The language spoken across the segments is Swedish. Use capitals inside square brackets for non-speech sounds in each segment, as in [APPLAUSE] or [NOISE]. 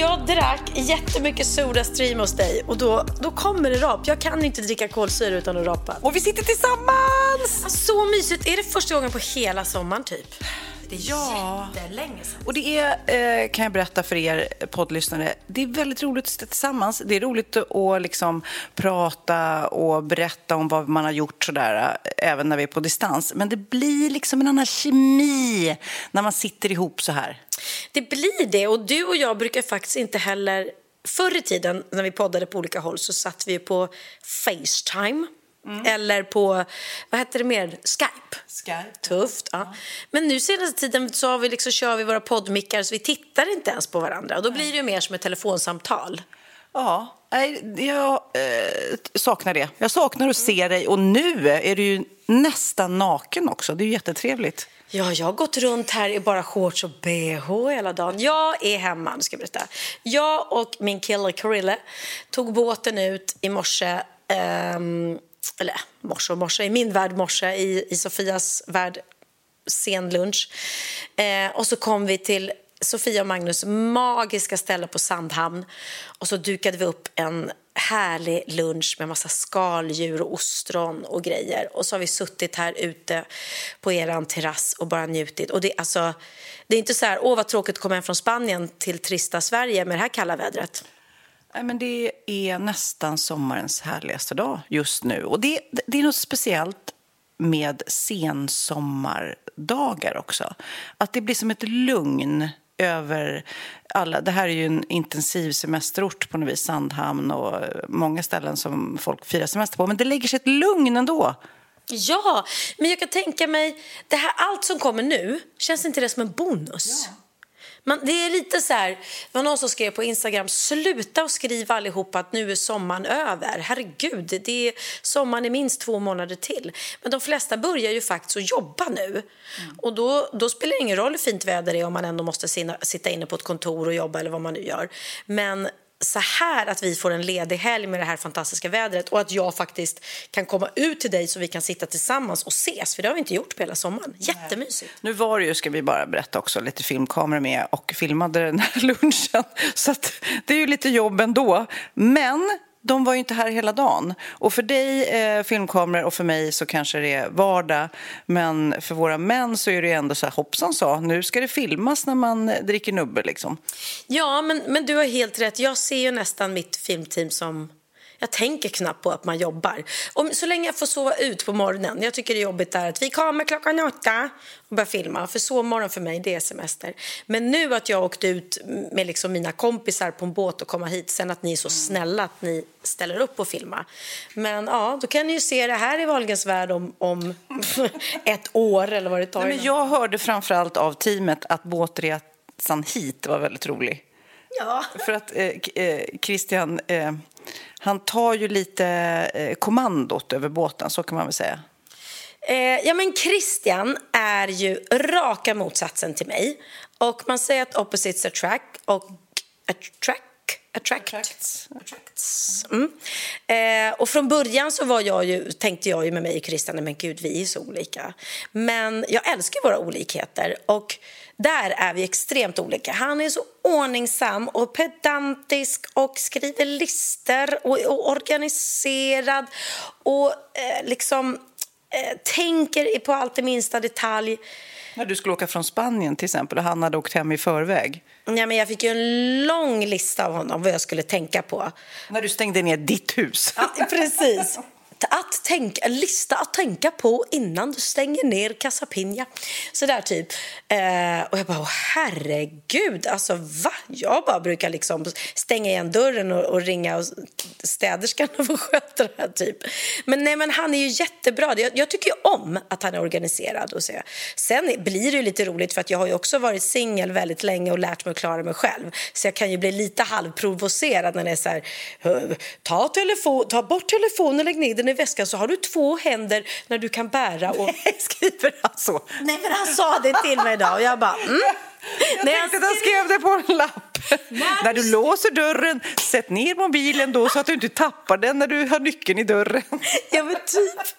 Jag drack jättemycket Sodastream hos dig och då, då kommer det rap. Jag kan inte dricka kolsyra utan att rapa. Och vi sitter tillsammans! Så mysigt. Är det första gången på hela sommaren typ? Det är Ja. jättelänge sedan. Och det är, eh, kan jag berätta för er poddlyssnare, det är väldigt roligt att sitta tillsammans. Det är roligt att liksom prata och berätta om vad man har gjort sådär, eh, även när vi är på distans. Men det blir liksom en annan kemi när man sitter ihop så här. Det blir det och du och jag brukar faktiskt inte heller Förr i tiden när vi poddade på olika håll så satt vi på Facetime eller på, vad hette det mer, Skype. Skype. Tufft, ja. Men nu senaste tiden så har vi liksom, kör vi våra poddmickar så vi tittar inte ens på varandra. Och då blir det mer som ett telefonsamtal. Ja, jag eh, saknar det. Jag saknar att se dig och nu är du ju nästan naken också. Det är ju jättetrevligt. Ja, jag har gått runt här i bara shorts och bh hela dagen. Jag är hemma, nu ska jag berätta. Jag och min kille Karille tog båten ut i morse. um, eller morse och morse, i min värld morse, i, i Sofias värld sen lunch. Eh, och så kom vi till Sofia och Magnus magiska ställe på Sandhamn. Och så dukade vi upp en härlig lunch med massa skaldjur och ostron och grejer. Och så har vi suttit här ute på eran terrass och bara njutit. Och det, alltså, det är inte så här, åh vad tråkigt att komma hem från Spanien till trista Sverige med det här kalla vädret. Nej, men det är nästan sommarens härligaste dag just nu. Och det, det är något speciellt med sensommardagar också. Att det blir som ett lugn över alla. Det här är ju en intensiv semesterort på något vis, Sandhamn och många ställen som folk firar semester på. Men det lägger sig ett lugn ändå. Ja, men jag kan tänka mig, det här, allt som kommer nu, känns inte det som en bonus? Man, det är lite så här, det var någon som skrev på Instagram, sluta och skriva allihopa att nu är sommaren över. Herregud, det är, sommaren är minst två månader till. Men de flesta börjar ju faktiskt att jobba nu. Och då, då spelar det ingen roll hur fint väder det är om man ändå måste sina, sitta inne på ett kontor och jobba eller vad man nu gör. Men så här att vi får en ledig helg med det här fantastiska vädret och att jag faktiskt kan komma ut till dig så vi kan sitta tillsammans och ses, för det har vi inte gjort på hela sommaren. Jättemysigt. Nu var det ju, ska vi bara berätta också, lite filmkameror med och filmade den här [LAUGHS] lunchen. Så att det är ju lite jobb ändå. Men de var ju inte här hela dagen. Och för dig, eh, filmkameror, och för mig så kanske det är vardag. Men för våra män så är det ju ändå så här, hoppsan sa, nu ska det filmas när man eh, dricker nubbe liksom. Ja, men, men du har helt rätt. Jag ser ju nästan mitt filmteam som... Jag tänker knappt på att man jobbar. Om, så länge jag får sova ut på morgonen. Jag tycker det är jobbigt där att vi kommer klockan åtta och börjar filma. För sovmorgon för mig, det är semester. Men nu att jag åkte ut med liksom mina kompisar på en båt och komma hit. Sen att ni är så snälla att ni ställer upp och filma. Men ja, då kan ni ju se det här i Wahlgrens värld om, om [LAUGHS] ett år eller vad det tar. Nej, men jag hörde framförallt av teamet att båtresan hit var väldigt rolig. Ja. För att eh, eh, Christian, eh, han tar ju lite eh, kommandot över båten, så kan man väl säga. Eh, ja, men Christian är ju raka motsatsen till mig. Och man säger att opposites attract och attract Attract. Attracts. Attracts. Mm. Eh, och från början så var jag ju, tänkte jag ju med mig och Christian, men gud, vi är så olika. Men jag älskar våra olikheter och där är vi extremt olika. Han är så ordningsam och pedantisk och skriver lister och, och organiserad och eh, liksom eh, tänker på allt i minsta detalj. När du skulle åka från Spanien till exempel och han hade åkt hem i förväg. Ja, men jag fick ju en lång lista av honom vad jag skulle tänka på. När du stängde ner ditt hus. Ja, precis. [LAUGHS] Att tänka, en lista att tänka på innan du stänger ner Casa Pina. Så där typ. Eh, och jag bara, herregud, alltså va? Jag bara brukar liksom stänga igen dörren och, och ringa och städerskan och få sköta det här typ. Men nej, men han är ju jättebra. Jag, jag tycker ju om att han är organiserad. Och så. Sen blir det ju lite roligt för att jag har ju också varit singel väldigt länge och lärt mig att klara mig själv. Så jag kan ju bli lite halvprovocerad när det är så här, ta, telefon, ta bort telefonen, lägg ner den i väskan så har du två händer när du kan bära. Och... Skriver han så? Nej, men han sa det till mig idag och jag bara... Mm. Jag Nej, tänkte att han skrev det på en lapp. när, när du låser dörren, sätt ner mobilen då så att du inte tappar den när du har nyckeln i dörren. [LAUGHS] ja, men typ.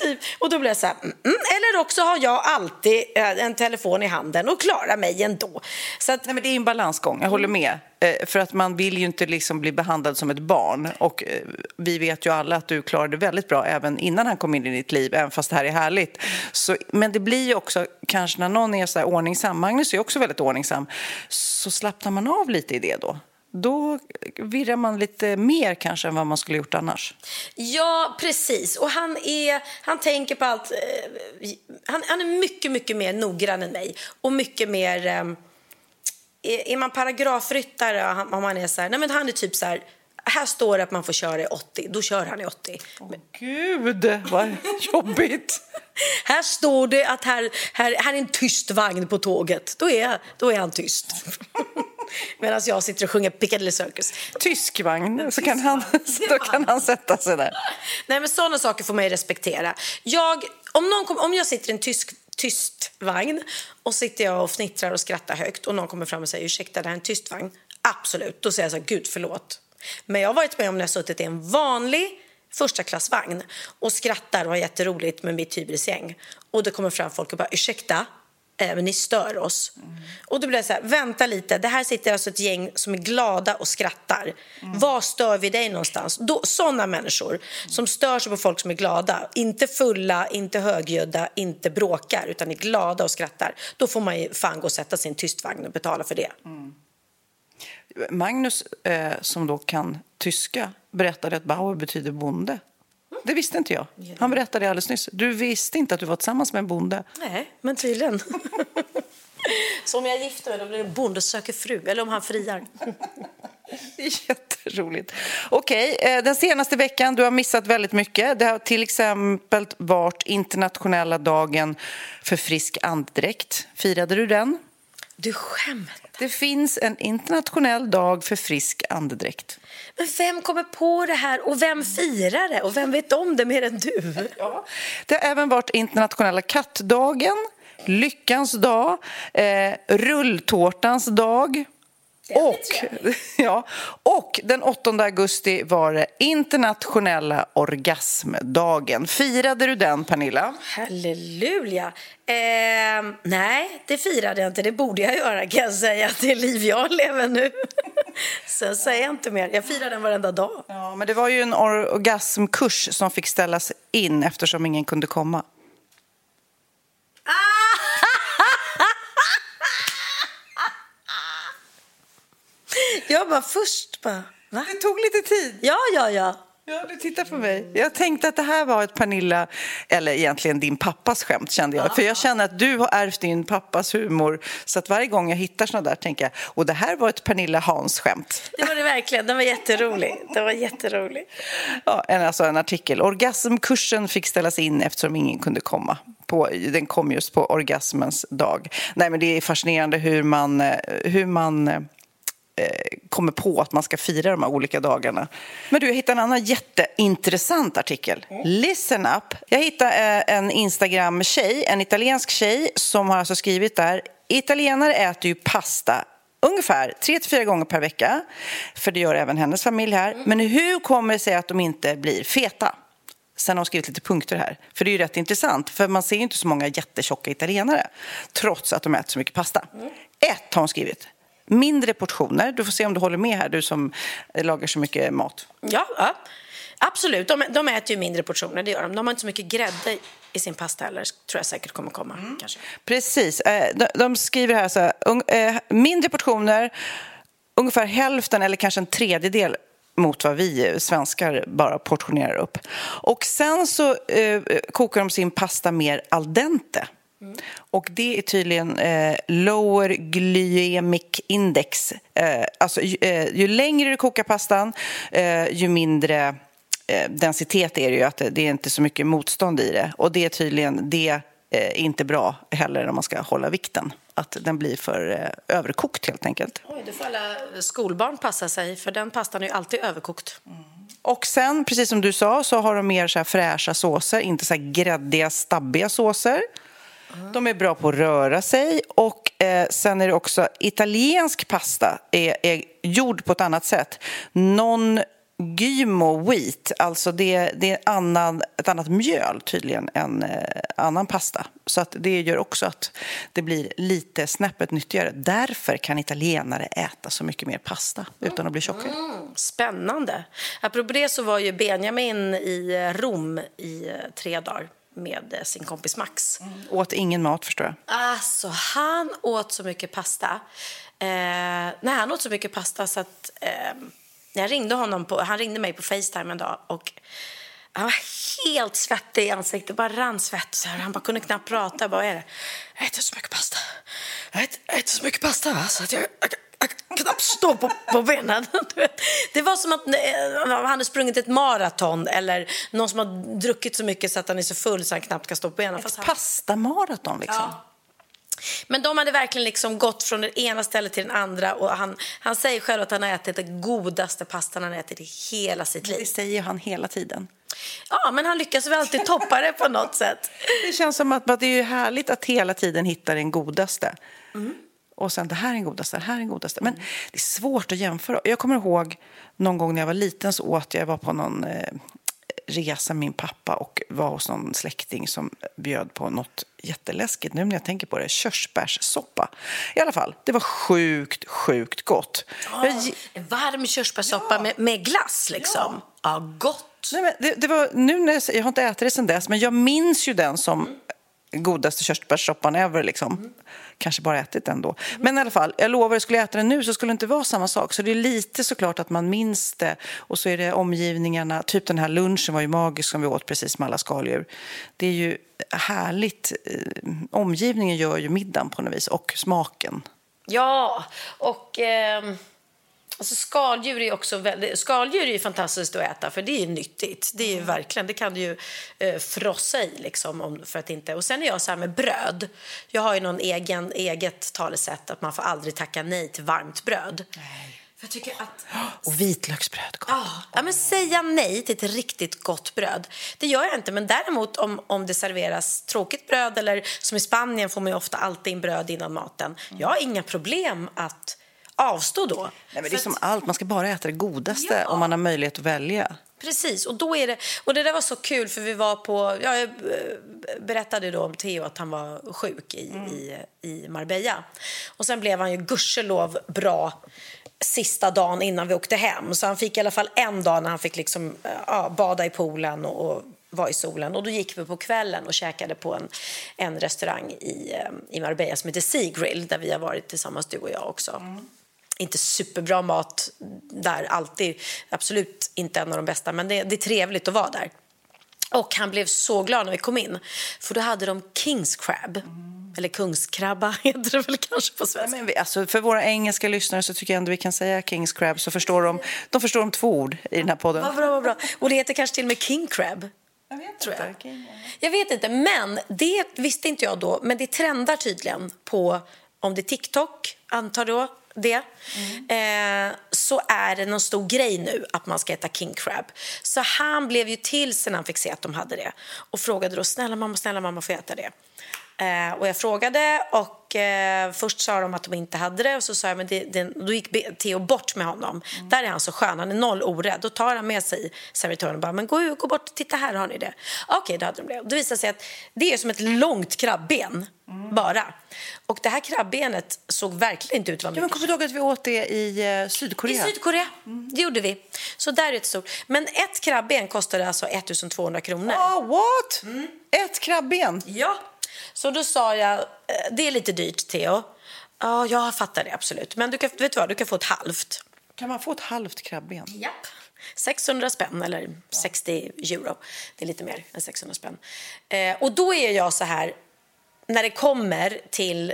Typ. Och då blir jag så här, mm, mm. eller också har jag alltid eh, en telefon i handen och klarar mig ändå. Så att... Nej, men det är en balansgång, jag håller med. Eh, för att man vill ju inte liksom bli behandlad som ett barn. Och eh, vi vet ju alla att du klarade väldigt bra även innan han kom in i ditt liv, även fast det här är härligt. Så, men det blir ju också, kanske när någon är så här ordningsam, Magnus är också också väldigt ordningsam, så slappnar man av lite i det då då virrar man lite mer kanske än vad man skulle gjort annars. Ja, precis. Och han, är, han tänker på allt. Eh, han, han är mycket, mycket mer noggrann än mig och mycket mer... Eh, är man paragrafryttare om man är så här, nej men han är typ så här, här står det att man får köra i 80, då kör han i 80. Åh, Gud, vad jobbigt! [LAUGHS] här står det att här, här, här är en tyst vagn på tåget, då är, då är han tyst. [LAUGHS] Medan jag sitter och sjunger Piccadilly Circus. Tysk vagn, så kan han, då [LAUGHS] kan han sätta sig där. Nej, men sådana saker får man ju respektera. Jag, om, någon kom, om jag sitter i en tysk tyst vagn och sitter jag och fnittrar och skrattar högt och någon kommer fram och säger ursäkta, det här är en tyst vagn. Absolut, då säger jag så här, gud förlåt. Men jag har varit med om när jag suttit i en vanlig första klassvagn och skrattar och har jätteroligt med mitt hybrisgäng. Och det kommer fram folk och bara ursäkta, eh, men ni stör oss. Mm. Och då blir det så här, vänta lite, det här sitter alltså ett gäng som är glada och skrattar. Mm. Var stör vi dig någonstans? Då, sådana människor som stör sig på folk som är glada, inte fulla, inte högljudda, inte bråkar, utan är glada och skrattar. Då får man ju fan gå och sätta sin tystvagn och betala för det. Mm. Magnus, eh, som då kan tyska, berättade att Bauer betyder bonde. Det visste inte jag. Han berättade alldeles nyss. Du visste inte att du var tillsammans med en bonde? Nej, men tydligen. [LAUGHS] Så om jag gifter mig då blir det bonde söker fru, eller om han friar. [LAUGHS] Det är jätteroligt. Okej, eh, den senaste veckan, du har missat väldigt mycket. Det har till exempel varit internationella dagen för frisk andedräkt. Firade du den? Du skämtar? Det finns en internationell dag för frisk andedräkt. Men vem kommer på det här och vem firar det och vem vet om det mer än du? [LAUGHS] Ja. Det har även varit internationella kattdagen, lyckans dag, eh, rulltårtans dag. Och, [LAUGHS] ja, och den 8 augusti var det internationella orgasmdagen. Firade du den, Pernilla? Halleluja! Eh, nej, det firade jag inte. Det borde jag göra, kan jag säga. Det liv jag lever nu. [LAUGHS] Sen säger jag inte mer. Jag firar den varenda dag. Ja, men det var ju en orgasmkurs som fick ställas in eftersom ingen kunde komma. Jag bara först bara, va? Det tog lite tid. Ja, ja, ja. Ja, du tittar på mig. Jag tänkte att det här var ett Pernilla, eller egentligen din pappas skämt kände jag. För jag känner att du har ärvt din pappas humor. Så att varje gång jag hittar såna där tänker jag, och det här var ett Pernilla Hans skämt. Det var det verkligen. Den var jätterolig. Den var jätterolig. Ja, en, alltså en artikel. Orgasmkursen fick ställas in eftersom ingen kunde komma. På, den kom just på orgasmens dag. Nej, men det är fascinerande hur man, eh, hur man Eh, Eh, kommer på att man ska fira de här olika dagarna. Men du, jag hittade en annan jätteintressant artikel. Mm. Listen up. Jag hittade eh, en Instagram-tjej, en italiensk tjej som har alltså skrivit där Italienare äter ju pasta ungefär 3-4 gånger per vecka, för det gör även hennes familj här. Men hur kommer det sig att de inte blir feta? Sen har hon skrivit lite punkter här, för det är ju rätt intressant. För man ser ju inte så många jättetjocka italienare, trots att de äter så mycket pasta. Ett har hon skrivit. Mindre portioner. Du får se om du håller med här, du som lagar så mycket mat. Ja, ja. absolut. De, de äter ju mindre portioner, det gör de. De har inte så mycket grädde i sin pasta heller, tror jag säkert kommer komma. Kanske. Precis. Eh, de- De skriver här så här, eh, mindre portioner, ungefär hälften eller kanske en tredjedel mot vad vi svenskar bara portionerar upp. Och sen så eh, kokar de sin pasta mer al dente. Och det är tydligen eh, lower glycemic index. Eh, alltså, ju, eh, ju längre du kokar pastan, eh, ju mindre eh, densitet är det ju. Att det, det är inte så mycket motstånd i det. Och det är tydligen det eh, inte bra heller om man ska hålla vikten. Att den blir för överkokt helt enkelt. Oj, då får alla skolbarn passa sig, för den pastan är ju alltid överkokt. Och sen, precis som du sa, så har de mer så fräscha såser, inte så här gräddiga, stabbiga såser. De är bra på att röra sig. Och eh, sen är det också italiensk pasta är, är gjord på ett annat sätt. Non gymo wheat, alltså det, det är annan, ett annat mjöl tydligen än eh, annan pasta. Så att det gör också att det blir lite snäppet nyttigare. Därför kan italienare äta så mycket mer pasta utan att bli tjocka. Mm. Spännande. Apropå det så var ju Benjamin i eh, Rom i eh, tre dagar med eh, sin kompis Max. Åt ingen mat förstår jag. Alltså, han åt så mycket pasta. Eh, nej, han åt så mycket pasta så att eh, jag ringde honom på, han ringde mig på Facetime en dag och han var helt svettig i ansiktet, bara rann svett. Så här, han bara kunde knappt prata. Bara, är det? Jag äter så mycket pasta. Jag äter, jag äter så mycket pasta va? så att jag, jag, knappt stå på, på benen. Det var som att eh, han hade sprungit ett maraton eller någon som har druckit så mycket så att han är så full så han knappt kan stå på benen. Ett han- pastamaraton liksom. Ja. Men de hade verkligen liksom gått från det ena stället till det andra. Och han, han säger själv att han har ätit den godaste pastan han ätit i hela sitt Det liv. säger han hela tiden. Ja, men han lyckas väl alltid toppa det på något sätt. Det känns som att, att det är härligt att hela tiden hitta den godaste. Och sen det här är den godaste, det här är den godaste. Men det är svårt att jämföra. Jag kommer ihåg någon gång när jag var liten så åt jag, jag var på någon eh, resa med min pappa och var hos någon släkting som bjöd på något jätteläskigt. Nu när jag tänker på det, körsbärssoppa. I alla fall, det var sjukt, sjukt gott. Jag gi- En varm körsbärssoppa med, med glass liksom. Ja, gott. Nej, men det, det var, nu när jag, jag har inte ätit det sen dess, men jag minns ju den som godaste körsbärssoppan ever. Liksom. Kanske bara ätit den då. Men i alla fall, jag lovar, skulle jag äta den nu så skulle det inte vara samma sak. Så det är lite såklart att man minns det. Och så är det omgivningarna. Typ den här lunchen var ju magisk som vi åt precis med alla skaldjur. Det är ju härligt. Eh, omgivningen gör ju middagen på något vis och smaken. Ja, och... Eh... Alltså skaldjur är också väldigt, skaldjur är fantastiskt att äta för det är nyttigt. Det är ju verkligen, det kan du ju eh, frossa i liksom om, för att inte. Och sen är jag så här med bröd. Jag har ju någon egen eget talesätt att man får aldrig tacka nej till varmt bröd. För jag tycker att [GASPS] Och vitlöksbröd. gott. Ja, ja, men säga nej till ett riktigt gott bröd. Det gör jag inte, men däremot om, om det serveras tråkigt bröd eller som i Spanien får man ofta alltid in bröd innan maten. Jag har inga problem att avstå då. Nej, men det är som att- allt, man ska bara äta det godaste Ja. om man har möjlighet att välja. Precis, och då är det, och det där var så kul för vi var på, ja, jag eh, berättade då om Theo att han var sjuk i, i, i Marbella. Och sen blev han ju gudskelov bra sista dagen innan vi åkte hem. Så han fick i alla fall en dag när han fick liksom, eh, ja, bada i poolen och, och vara i solen. Och då gick vi på kvällen och käkade på en, en restaurang i, eh, i Marbella som heter Sea Grill där vi har varit tillsammans, du och jag också inte superbra mat där alltid. Absolut inte en av de bästa, men det, det är trevligt att vara där. Och han blev så glad när vi kom in, för då hade de Kings crab. Eller kungskrabba [LAUGHS] heter det väl kanske på Nej, svenska. men vi, alltså, för våra engelska lyssnare så tycker jag ändå vi kan säga Kings crab så förstår de, de förstår de två ord i den här podden. Vad bra, vad bra. Och det heter kanske till och med king crab. Jag vet tror jag. inte. Jag vet inte, men det visste inte jag då. Men det trendar tydligen på, om det är TikTok, antar då det, eh, så är det någon stor grej nu att man ska äta king crab. Så han blev ju till sen han fick se att de hade det och frågade då, snälla mamma, snälla mamma, får jag äta det? Eh, och jag frågade och eh, först sa de att de inte hade det och så sa jag, men det, det, då gick Theo bort med honom. Där är han så skön, han är noll orädd. Då tar han med sig servitören och bara, men gå, gå bort, titta här har ni det. Okej, då hade de det. Och det visade sig att det är som ett långt krabben, bara. Och det här krabbenet såg verkligen inte ut att vara Ja, mycket kommer du ihåg att vi åt det i eh, Sydkorea? i Sydkorea. Det gjorde vi. Så där är det stort. Men ett krabben kostade alltså 1200 kronor. Ah, what? Mm. Ett krabben? Ja. Så då sa jag, eh, det är lite dyrt Theo. Ja, jag fattar det absolut. Men du kan, vet du vad, du kan få ett halvt. Kan man få ett halvt krabben? Japp. 600 spänn eller 60 euro. Det är lite mer än 600 spänn. Eh, och då är jag så här, när det kommer till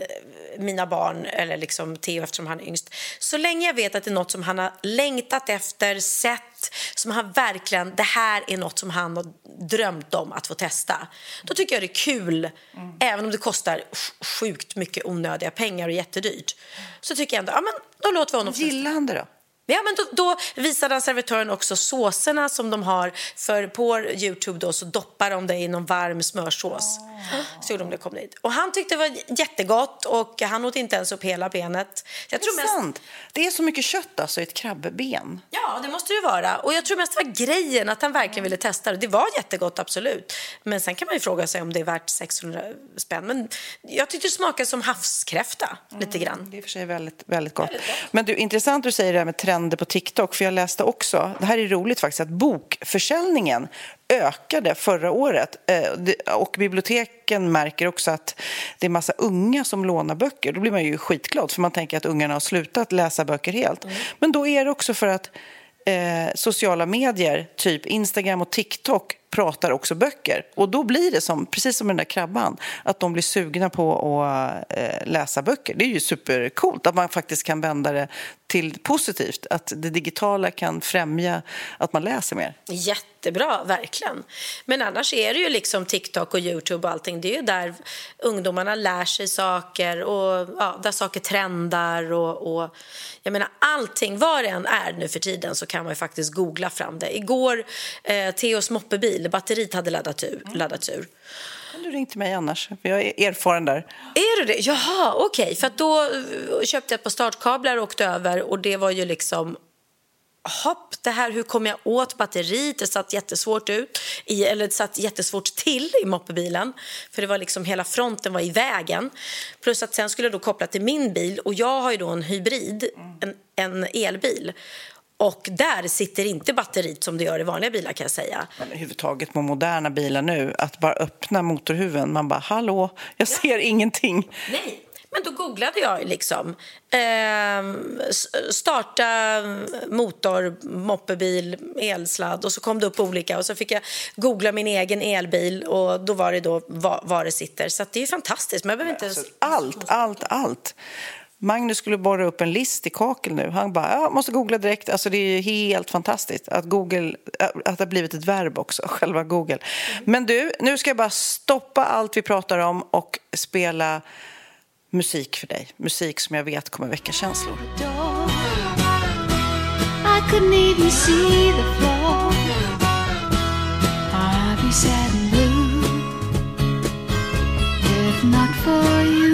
mina barn, eller liksom Theo eftersom han är yngst, så länge jag vet att det är något som han har längtat efter, sett, som han verkligen, det här är något som han har drömt om att få testa. Då tycker jag det är kul, även om det kostar sj- sjukt mycket onödiga pengar och jättedyrt. Så tycker jag ändå, ja men då låter vi honom. Gillar han det då? Ja, men då, då visade servitören också såserna som de har. För på Youtube då så doppar de det i någon varm smörsås. Så gjorde de det kom dit. Och han tyckte det var jättegott och han åt inte ens upp hela benet. Jag tror Det är mest, sant. Det är så mycket kött alltså i ett krabbben. ja, det måste det vara. Och jag tror mest det var grejen att han verkligen ville testa det. Det var jättegott, absolut. Men sen kan man ju fråga sig om det är värt 600 spänn. Men jag tyckte det smakade som havskräfta lite grann. Det är för sig väldigt, väldigt gott. Men du, intressant du säger det här med trender på TikTok. För jag läste också, det här är roligt faktiskt, att bokförsäljningen ökade förra året. Eh, Och biblioteken märker också att det är massa unga som lånar böcker. Då blir man ju skitglad för man tänker att ungarna har slutat läsa böcker helt. Men då är det också för att eh, sociala medier, typ Instagram och TikTok, pratar också böcker. Och då blir det som, precis som med den där krabban, att de blir sugna på att eh, läsa böcker. Det är ju supercoolt att man faktiskt kan vända det till positivt. Att det digitala kan främja att man läser mer. Jättebra, verkligen. Men annars är det ju liksom TikTok och Youtube och allting. Det är ju där ungdomarna lär sig saker och ja, där saker trendar. Och, och, jag menar, allting, vad det än är nu för tiden så kan man ju faktiskt googla fram det. Igår, eh, Theos moppebil, batteriet hade laddat ur. Laddat ur. Kan du ringa till mig annars? För jag är erfaren där. Är du det? Jaha, okej. För att då eh, köpte jag ett par startkablar och åkte över och det var ju liksom Hopp, det här, hur kom jag åt batteriet? Det satt jättesvårt ut, i, eller det satt jättesvårt till i moppebilen. För det var liksom, hela fronten var i vägen. Plus att sen skulle jag då koppla till min bil och jag har ju då en hybrid, en, en elbil. Och där sitter inte batteriet som det gör i vanliga bilar kan jag säga. Men överhuvudtaget på moderna bilar nu, att bara öppna motorhuven, man bara hallå, jag ser ingenting. Nej, men då googlade jag liksom. s- starta motor, moppebil, elsladd och så kom det upp olika och så fick jag googla min egen elbil och då var det då var, var det sitter. Så det är ju fantastiskt. Men jag behöver inte. Alltså, allt, allt, allt. Magnus skulle borra upp en list i kakel nu. Han bara, jag måste googla direkt. Alltså det är helt fantastiskt att Google, äh, att det har blivit ett verb också, [LAUGHS] själva Google. Men du, nu ska jag bara stoppa allt vi pratar om och spela musik för dig. Musik som jag vet kommer väcka känslor. I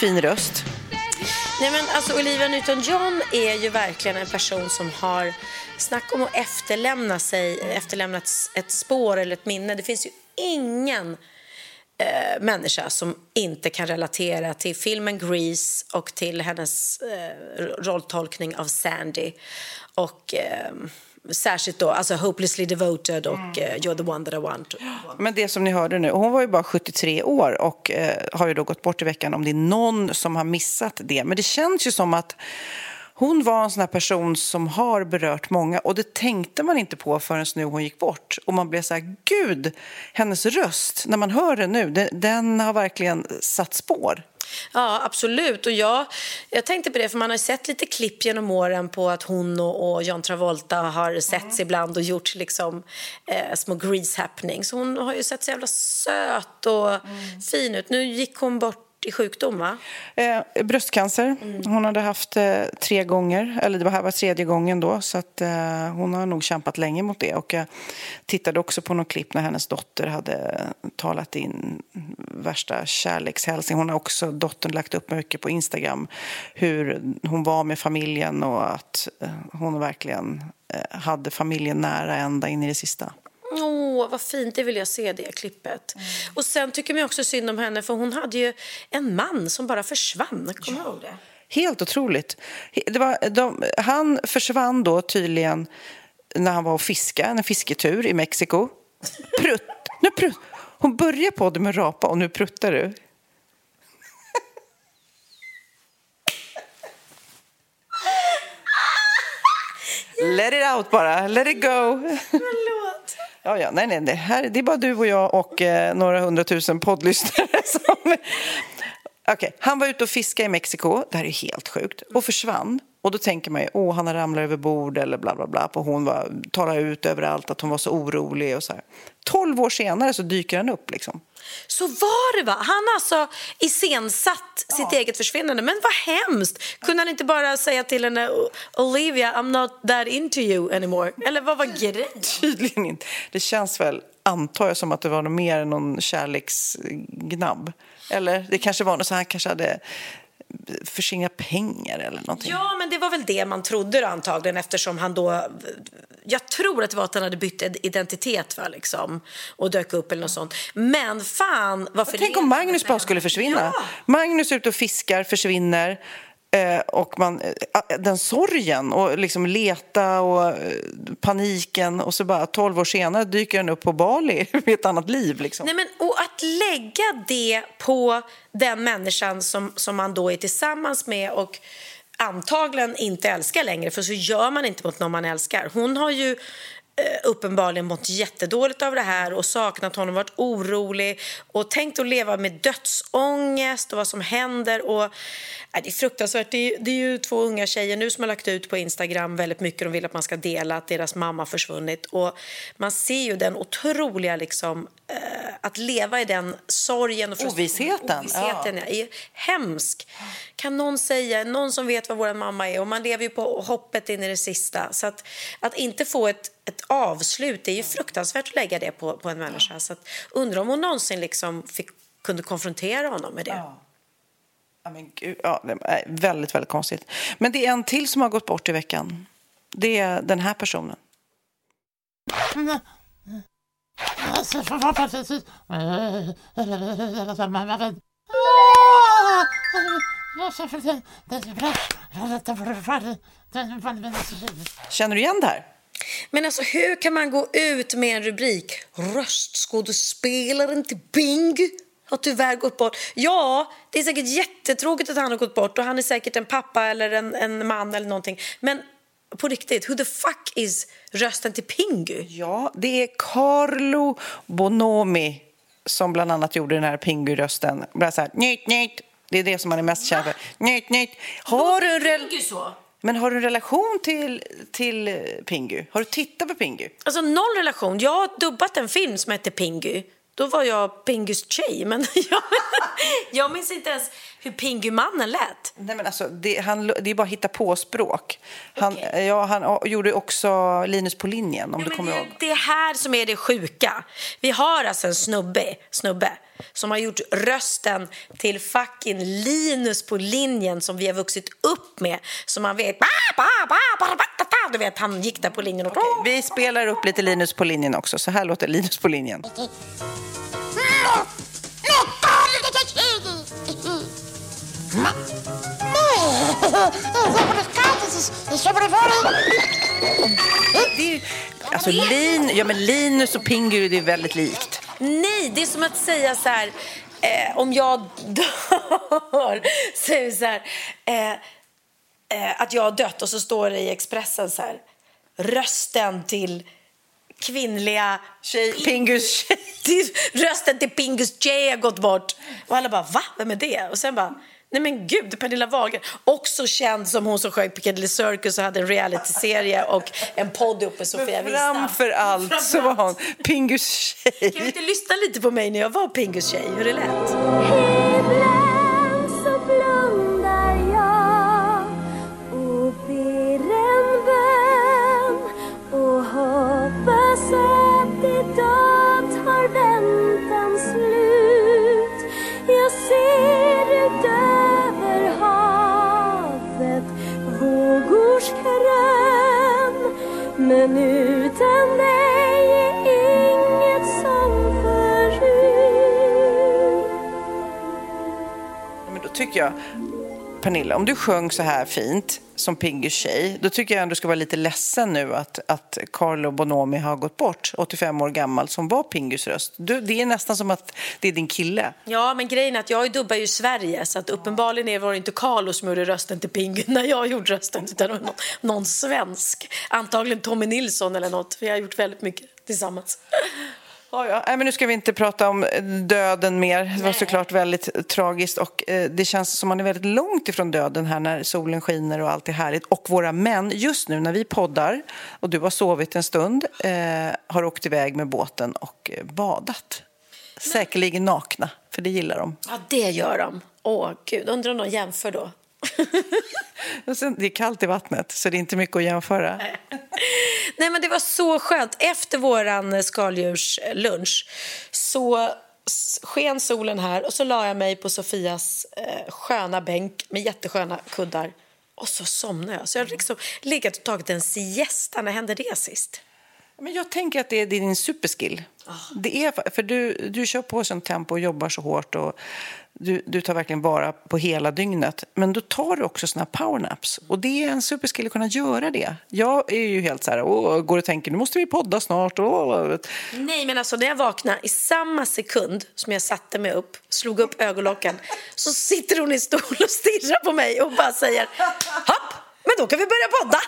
fin röst. Nej, men alltså, Olivia Newton-John är ju verkligen en person som har... Snacka om att efterlämna sig, efterlämna ett, ett spår eller ett minne. Det finns ju ingen eh, människa som inte kan relatera till filmen Grease och till hennes eh, rolltolkning av Sandy. Och eh, särskilt då, alltså Hopelessly Devoted och eh, You're the one that I want. Men det som ni hörde nu, hon var ju bara 73 år och eh, har ju då gått bort i veckan om det är någon som har missat det. Men det känns ju som att hon var en sån här person som har berört många och det tänkte man inte på förrän nu hon gick bort. Och man blev så här, gud, hennes röst, när man hör den nu, den, den har verkligen satt spår. Ja, absolut. Och jag, jag tänkte på det, för man har sett lite klipp genom åren på att hon och, och John Travolta har setts ibland och gjort liksom, eh, små grease happenings. Så hon har ju sett så jävla söt och fin ut. Nu gick hon bort i sjukdom, va? Eh, bröstcancer. Hon hade haft eh, tre gånger, eller det här var tredje gången då, så att eh, hon har nog kämpat länge mot det. Och jag tittade också på något klipp när hennes dotter hade talat in värsta kärlekshälsning. Hon har också, dottern, lagt upp mycket på Instagram hur hon var med familjen och att eh, hon verkligen eh, hade familjen nära ända in i det sista. Åh, vad fint. Det vill jag se, det klippet. Och sen tycker man också synd om henne, för hon hade ju en man som bara försvann. Kommer ihåg det? Helt otroligt. Det var, de, han försvann då tydligen när han var och fiskade, en fisketur i Mexiko. Prutt, nu prutt. Hon börjar på det med rapa och nu pruttar du. Let it out bara, let it go. Förlåt. Ja, ja, nej, nej, det, här, det är bara du och jag och eh, några hundratusen poddlyssnare [LAUGHS] som... Okej, han var ute och fiskade i Mexiko, det här är helt sjukt, och försvann. Och då tänker man ju, åh, han har ramlat över bord eller bla bla bla. Och hon var, talade ut överallt att hon var så orolig och så här. Tolv år senare så dyker han upp liksom. Så var det, va? Han har alltså iscensatt sitt eget försvinnande. Men vad hemskt! Kunde han inte bara säga till henne Olivia, I'm not that into you anymore? Eller vad var grejen? Tydligen inte. Det känns väl, antar jag, som att det var något mer än någon kärleksgnabb. Eller det kanske var något så han kanske hade förskingrat pengar eller någonting. Ja, men det var väl det man trodde då antagligen eftersom han då... Jag tror att det var att han hade bytt identitet va, liksom, och dök upp eller något sånt. Men fan vad Tänk om Magnus bara skulle försvinna. Ja. Magnus ute och fiskar, försvinner. eh, Och man, eh, den sorgen och liksom leta och eh, paniken och så bara 12 år senare dyker den upp på Bali [LAUGHS] med ett annat liv. Liksom. Nej, men, och att lägga det på den människan som, som man då är tillsammans med och antagligen inte älskar längre, för så gör man inte mot någon man älskar. Hon har ju uppenbarligen mått jättedåligt av det här och saknat honom, varit orolig och tänkt att leva med dödsångest och vad som händer. Och, nej, det är fruktansvärt. Det är, det är ju två unga tjejer nu som har lagt ut på Instagram väldigt mycket. De vill att man ska dela att deras mamma försvunnit. Och man ser ju den otroliga, liksom, eh, att leva i den sorgen och Ovissheten, Ovissheten ja. är hemsk. Kan någon säga, någon som vet vad vår mamma är och man lever ju på hoppet in i det sista. Så att, att inte få ett, ett avslut, det är ju fruktansvärt att lägga det på, på en människa. Så att, undrar om hon någonsin liksom fick, kunde konfrontera honom med det. Ja. Ja, men gud, ja, det är väldigt, väldigt konstigt. Men det är en till som har gått bort i veckan. Det är den här personen. Känner du igen det här? Men alltså hur kan man gå ut med en rubrik Röstskådespelaren till Bingy har tyvärr gått bort. Ja, det är säkert jättetråkigt att han har gått bort och han är säkert en pappa eller en, en man eller någonting. Men på riktigt, who the fuck is rösten till Pingu? Ja, det är Carlo Bonomi som bland annat gjorde den här Pingu-rösten. Bara så här, nytt, nytt. Det är det som man är mest känd för. Nytt, nytt. Har du en Pingu så? Men har du en relation till, till Pingu? Har du tittat på Pingu? Alltså noll relation. Jag har dubbat en film som heter Pingu. Då var jag Pingus tjej, men [LAUGHS] jag, jag minns inte ens hur Pingumannen lät. Nej, men alltså, det, han, det är bara hitta på språk. Han, Okej. ja, han gjorde också Linus på linjen, om Ja, du kommer det, ihåg. det är här som är det sjuka. Vi har alltså en snubbe, snubbe som har gjort rösten till fucking Linus på linjen som vi har vuxit upp med. Som man vet... Ba, ba, ba, ba, ba, ba, ba. Du vet, han gick där på linjen och... Vi spelar upp lite Linus på linjen också. Så här låter Linus på linjen. Det är, alltså, Lin, ja, men Linus och Pingu det är väldigt likt. Nej, det är som att säga så här... Eh, om jag dör, så är det så här... Eh, eh, att jag har dött och så står det i Expressen så här rösten till kvinnliga Tjej, Pingus tjej. [LAUGHS] rösten till Pingus J har gått bort. Och alla bara, va? Vem är det? Och sen bara, nej men gud, Pernilla Wahlgren. Också känd som hon som sjöng Piccadilly Circus och hade en realityserie och en podd uppe Sofia Wistam. Framför allt så var hon Pingus tjej. Kan du inte lyssna lite på mig när jag var Pingus tjej? Hur det lät? Men utan dig är inget som förut. Men då tycker jag, Pernilla, om du sjöng så här fint som Pingus tjej, då tycker jag ändå du ska vara lite ledsen nu att, att Carlo Bonomi har gått bort, 85 år gammal, som var Pingus röst. Du, det är nästan som att det är din kille. Ja, men grejen är att jag dubbar ju Sverige så att uppenbarligen var det inte Carlo som gjorde rösten till Pingu [LAUGHS] när jag gjorde rösten utan någon, någon svensk. Antagligen Tommy Nilsson eller något, för jag har gjort väldigt mycket tillsammans. Ja, ja. Nej, men nu ska vi inte prata om döden mer. Det var såklart väldigt tragiskt och eh, det känns som man är väldigt långt ifrån döden här när solen skiner och allt är härligt. Och våra män, just nu när vi poddar och du har sovit en stund, eh, har åkt iväg med båten och eh, badat. Säkerligen nakna, för det gillar de. Ja, det gör de. Åh, gud. Undrar om de jämför då. [LAUGHS] Och sen, det är kallt i vattnet, så det är inte mycket att jämföra. [LAUGHS] Nej, men det var så skönt. Efter vår eh, skaldjurslunch eh, så sken solen här och så la jag mig på Sofias eh, sköna bänk med jättesköna kuddar och så somnade jag. Så jag har liksom legat och tagit en siesta. När hände det sist? Men jag tänker att det är din superskill. Det är, för du, du kör på sånt tempo och jobbar så hårt och du, du tar verkligen vara på hela dygnet. Men då tar du också såna här powernaps. Och det är en superskill att kunna göra det. Jag är ju helt så här, åh, går och tänker nu måste vi podda snart. Åh. Nej, men alltså när jag vaknade i samma sekund som jag satte mig upp, slog upp ögonlocken, [LAUGHS] så sitter hon i stol och stirrar på mig och bara säger hopp, men då kan vi börja podda.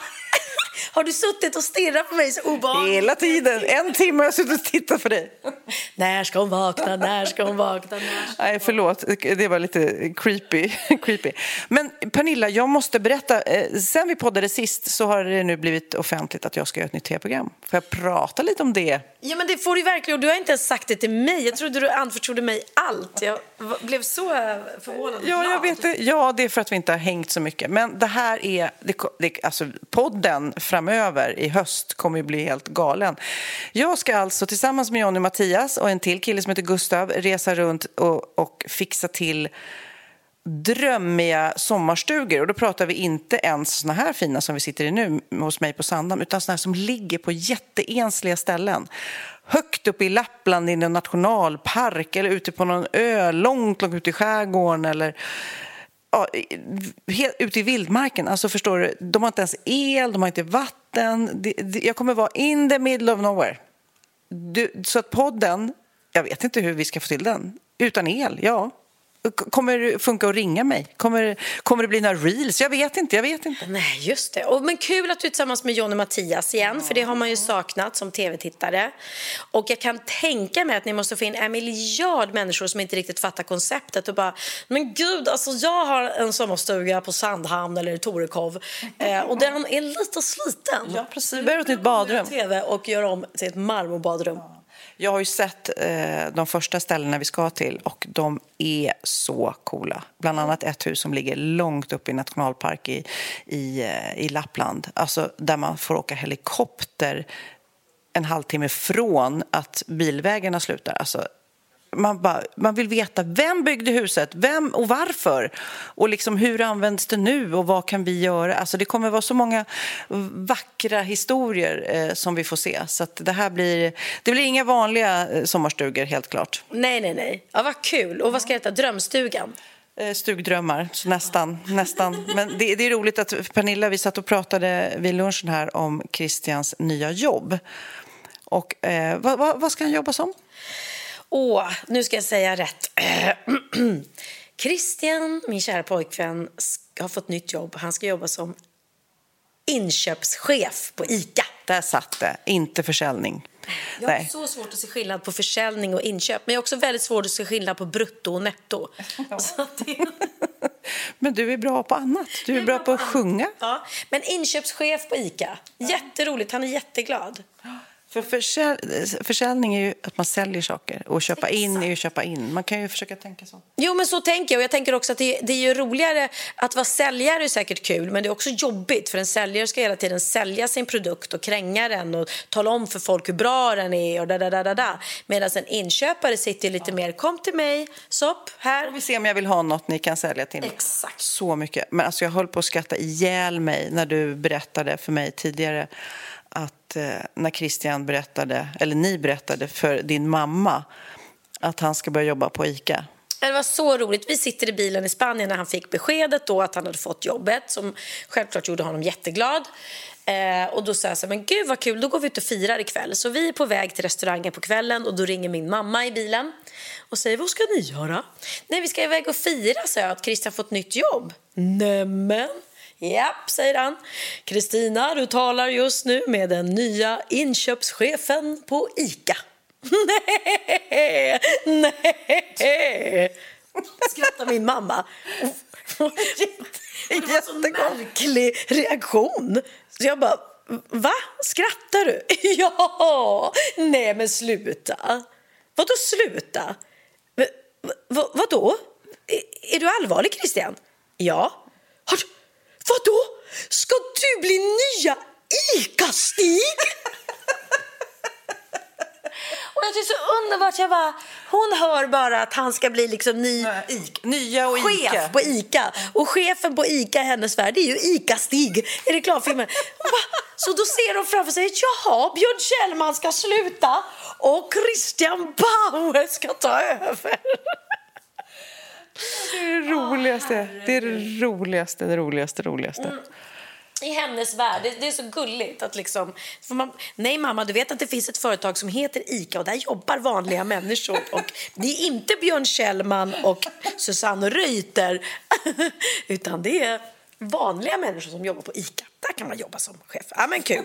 Har du suttit och stirrat på mig så obehagligt? Hela tiden. En timme har jag suttit och tittat på dig. När ska hon vakna? När ska hon vakna? När ska... Nej, förlåt. Det var lite creepy. [LAUGHS] creepy. Men Pernilla, jag måste berätta. Eh, Sen vi poddade sist så har det nu blivit offentligt att jag ska göra ett nytt tv-program. Får jag prata lite om det? Ja, men det får du verkligen. Du har inte ens sagt det till mig. Jag trodde du anförtrodde mig allt. Jag blev så eh, förvånad. Ja, jag vet det. Ja, det är för att vi inte har hängt så mycket. Men det här är... Det, alltså, podden framöver i höst kommer ju bli helt galen. Jag ska alltså tillsammans med Johnny och Mattias och en till kille som heter Gustav resa runt och, och fixa till drömmiga sommarstugor. Och då pratar vi inte ens såna här fina som vi sitter i nu hos mig på Sandhamn utan såna här som ligger på jätteensliga ställen. Högt upp i Lappland i en nationalpark eller ute på någon ö långt, långt ute i skärgården eller ja, helt ute i vildmarken. Alltså förstår du, de har inte ens el, de har inte vatten. Det, det, jag kommer vara in the middle of nowhere. Du, så att podden, jag vet inte hur vi ska få till den. Utan el, ja. Kommer det funka att ringa mig? Kommer, kommer det bli några reels? Jag vet inte, jag vet inte. Nej, just det. Och, men kul att du är tillsammans med John och Mattias igen, för det har man ju saknat som tv-tittare. Och jag kan tänka mig att ni måste få in en miljard människor som inte riktigt fattar konceptet och bara, men gud, alltså jag har en sommarstuga på Sandhamn eller Torekov eh, och den är lite sliten. Ja, precis. Vi behöver ett nytt badrum. TV och göra om till ett marmorbadrum. Jag har ju sett eh, de första ställena vi ska till och de är så coola. Bland annat ett hus som ligger långt upp i nationalpark i, i, eh, i Lappland. Alltså där man får åka helikopter en halvtimme från att bilvägarna slutar. Alltså, man, bara, man vill veta vem byggde huset, vem och varför. Och liksom hur används det nu och vad kan vi göra? Alltså det kommer vara så många vackra historier eh, som vi får se. Så det här blir, det blir inga vanliga eh, sommarstugor helt klart. Nej, nej, nej. Ja, vad kul. Och vad ska det heta? Drömstugan? Eh, Stugdrömmar, så nästan. nästan. Men det, det är roligt att Pernilla, vi satt och pratade vid lunchen här om Christians nya jobb. Och eh, vad, vad, vad ska han jobba som? Åh, nu ska jag säga rätt. [CLEARS THROAT] Christian, min kära pojkvän, har fått nytt jobb. Han ska jobba som inköpschef på ICA. Där satt det, inte försäljning. Jag har Nej. så svårt att se skillnad på försäljning och inköp. Men jag har också väldigt svårt att se skillnad på brutto och netto. [LAUGHS] Att det... [LAUGHS] Men du är bra på annat. Du är bra på att sjunga. ja. Men inköpschef på ICA. Jätteroligt. Han är jätteglad. För försäl försäljning är ju att man säljer saker och köpa in är ju att köpa in. Man kan ju försöka tänka så. Jo, men så tänker jag. Och jag tänker också att det, det är ju roligare att vara säljare är säkert kul, men det är också jobbigt för en säljare ska hela tiden sälja sin produkt och kränga den och tala om för folk hur bra den är och da da da da da. Medan en inköpare sitter lite mer, kom till mig, sopp, här. Jag vill se om jag vill ha något ni kan sälja till mig. Exakt. Så mycket. Men alltså jag höll på att skratta ihjäl mig när du berättade för mig tidigare att eh, när Christian berättade, eller ni berättade för din mamma att han ska börja jobba på ICA. Det var så roligt. Vi sitter i bilen i Spanien när han fick beskedet då att han hade fått jobbet som självklart gjorde honom jätteglad. Eh, och då sa jag så här, men gud vad kul, då går vi ut och firar ikväll. Så vi är på väg till restaurangen på kvällen och då ringer min mamma i bilen och säger, vad ska ni göra? Nej, vi ska iväg och fira, sa jag, att Christian fått nytt jobb. Nämen. Japp, säger han. Kristina, du talar just nu med den nya inköpschefen på ICA. Nej, [LAUGHS] nej, skrattar min mamma. [LAUGHS] Det var en märklig reaktion. Så jag bara, va? Skrattar du? [LAUGHS] Ja! Nej, men sluta. Vadå sluta? Va, va, vadå? Är, är du allvarlig, Christian? Ja. Har du, vadå? Ska du bli nya ICA-Stig? [LAUGHS] Och jag tycker är så underbart. Jag bara, hon hör bara att han ska bli liksom ny Ica. Nya och chef Ica. på ICA. Och chefen på ICA i hennes värld är ju ICA-Stig i reklamfilmen. Hon bara, Så då ser de framför sig, jaha, Björn Kjellman ska sluta och Christian Bauer ska ta över. Det är det roligaste. Det är det roligaste, det roligaste, roligaste. I hennes värld. Det, det är så gulligt att liksom... Man, nej mamma, du vet att det finns ett företag som heter ICA och där jobbar vanliga människor. [LAUGHS] Och det är inte Björn Kjellman och Susanne Reuter [LAUGHS] utan det är vanliga människor som jobbar på ICA. Där kan man jobba som chef. Ja men kul.